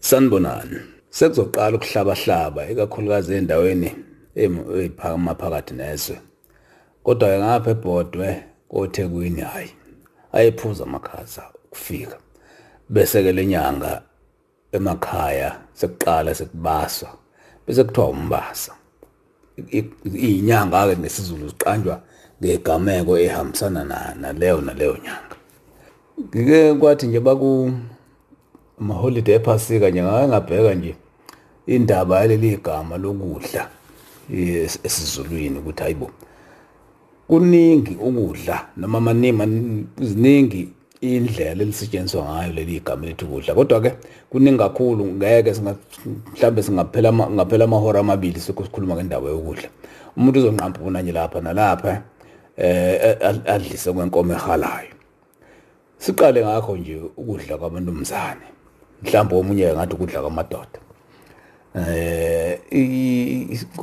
Sanibonani. Sekuzoqala ukuhlabahlaba ikakhulukazi endaweni eziphakama phakathi nezwe. Kodwa ngapha eBhodwe koThekwini hayi. Ayephuza amakhaza ukufika. Bese ke lenyanga emakhaya sekuqala sekubaswa. Bese kuthiwa umbasa. Iyinyanga ke ngesizulu ziqanjwa ngegameko ehambisana naleyo naleyo nyanga. Ngike kwathi nje baku amaholiday ephasika nje ngake ngabheka nje indaba yaleli gama lokudla esizulwini ukuthi hayibo kuningi ukudla noma maningi ziningi indlela elisetshenziswa ngayo leli gama lethu ukudla. Kodwa ke kuningi kakhulu ngeke mhlambe singaphela ngaphela amahora amabili sekukhuluma ngendaba yokudla. Umuntu uzonqampuna nje lapha nalapha eh adlise kwenkomo ehalayo siqale ngakho nje ukudla kwabantumzane mhlawumbe omunye ngathi ukudla kwamadoda eh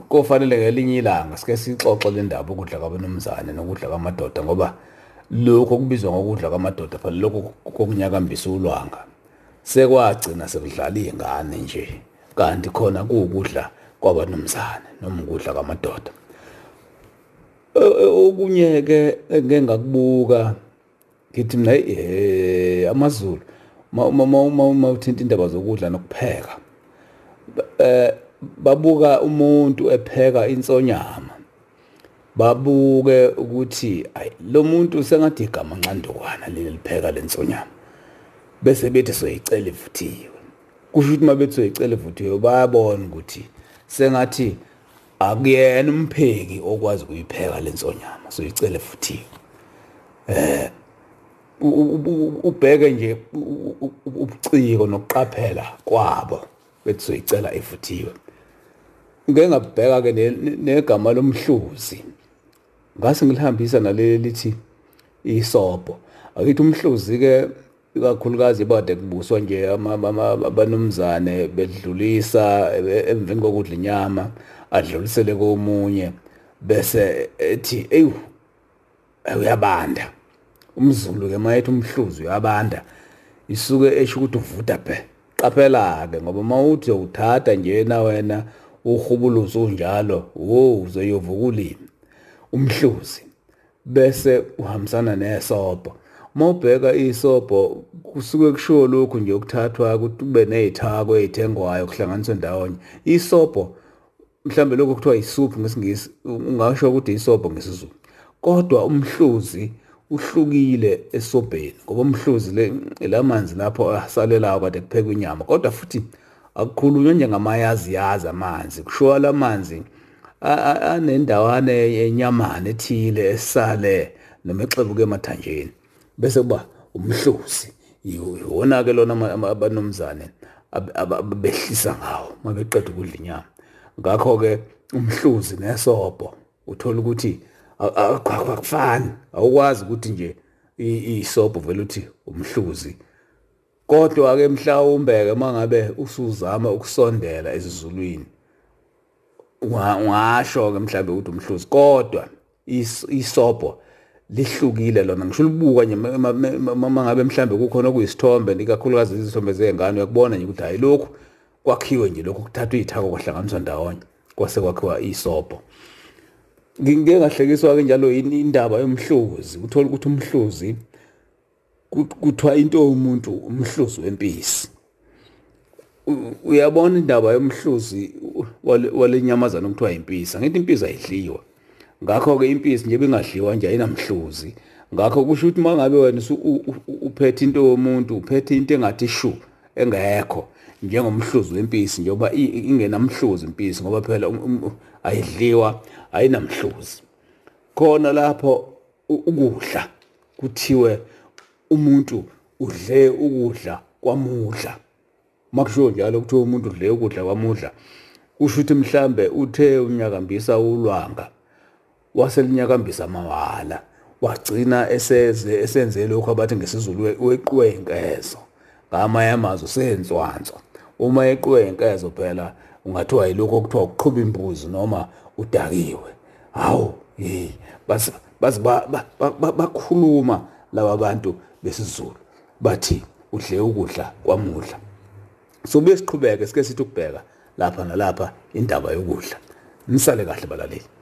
kofanele ngelinye ilanga sike sixoxe le ndaba ukudla kwabanumzane nokudla kwamadoda ngoba lokho kubizwa ngokudla kwamadoda phela lokho kokunyakambisa ulwanga sekwagcina sekudlala izingane nje kanti khona kuwukudla kwabanumzane noma ukudla kwamadoda okunye ke engeke ngakubuka ngithi mina eh amaZulu uma uthinta indaba zokudla nokupheka. Eh babuka umuntu epheka insonyama. Babuke ukuthi ayi lo muntu sengathi igama nqandukwana leli lipheka lensonyama bese bethi soyicela ivuthiwe kusho ukuthi mabethi soyicela ivuthiwe bayabona ukuthi sengathi akuyena umpheki okwazi ukuyipheka lensonyama soyicela ivuthiwe eh ubheke nje ubuciko nokuqaphela kwabo bethi soyicela evuthiwe. Ngeke ngabheka ke negama lomhluzi. Ngase ngilihambisa naleli lithi isobho. Akithi umhluzi ke ikakhulukazi bade kubuswa nje abanumzane bedlulisa emveni kokudla inyama adlulisele komunye bese ethi eyu uyabanda. Umzulu ke mayethi umhluzi uyabanda isuke esho ukuthi uvuta phe qaphela ke ngoba mawuthi uyawuthatha nje na wena uhubuluzo unjalo wo uzoyovuka ulimi umhluzi bese uhambisana nesobho mawubheka isobho kusuke kushiwo lokhu nje ukuthathwa ukuthi kube nezithako ezithengwayo kuhlanganiswe ndawonye. Isobho mhlambe lokho kuthiwa isoup ngesingisi ungasho ukuthi isobho ngesizulu. Kodwa umhluzi uhlukile esobheni ngoba umhluzi le lamanzi lapho asalelayo kade kuphekwa inyama. Kodwa futhi akukhulunywa njengamayazi yazi amanzi. Kushiwa lamanzi anendawana yenyamana ethile esale noma exebuke emathanjeni. Bese kuba umhluzi iwona ke lona abanomzane abehlisa ngawo mabeqeda ukudla inyama. Ngakho ke umhluzi nesobho uthola ukuthi akufani. Awukwazi ukuthi nje isobho vele uthi umhluzi. Kodwa ke mhlawumbe ke mangabe usuzama ukusondela esizulwini ungasho ke mhlawumbe ukuthi umhluzi. Kodwa isobho lihlukile lona. Ngisho libuka nje mangabe mhlawumbe kukhona okuyisithombe ikakhulukazi izithombe zengane uyakubona nje ukuthi hayi lokhu kwakhiwe nje lokhu kuthathwa izithako kwahlanganiswa ndawonye kwase kwakhiwa isobho. Ngike ngahlekiswa ke njalo indaba yomhluzi. Uthola ukuthi umhluzi kuthiwa into yomuntu umhluzi wempisi. Uyabona indaba yomhluzi walenyamazana okuthiwa impisi angithi impisi ayidliwa ngakho ke impisi nje bengadliwa nje ayinamhluzi. Ngakho kusho ukuthi mangabe wena uphethe into yomuntu uphethe into engathi shu engekho. Njengomhluzi wempisi njengoba ingenamhluzi impisi ngoba phela ayidliwa ayinamhluzi. Khona lapho ukudla kuthiwe umuntu udle ukudla kwamudla. Makusho njalo kuthiwa umuntu udle ukudla kwamudla kusho ukuthi mhlambe uthe unyakambisa ulwanga waselinyakambisa amawala wagcina eseze esenze lokho abathi ngesizulu weqiwe inkezo ngamanye amazwi senswanswa uma eqiwe inkezo phela ungathiwa yilokho okuthiwa ukuqhuba imbuzi noma udakiwe. Hawu hey basi basi bakhuluma laba bantu besizulu. Bathi udle ukudla kwamudla. Sobuye siqhubeke sike sithi ukubheka lapha nalapha indaba yokudla. Nisale kahle balaleli.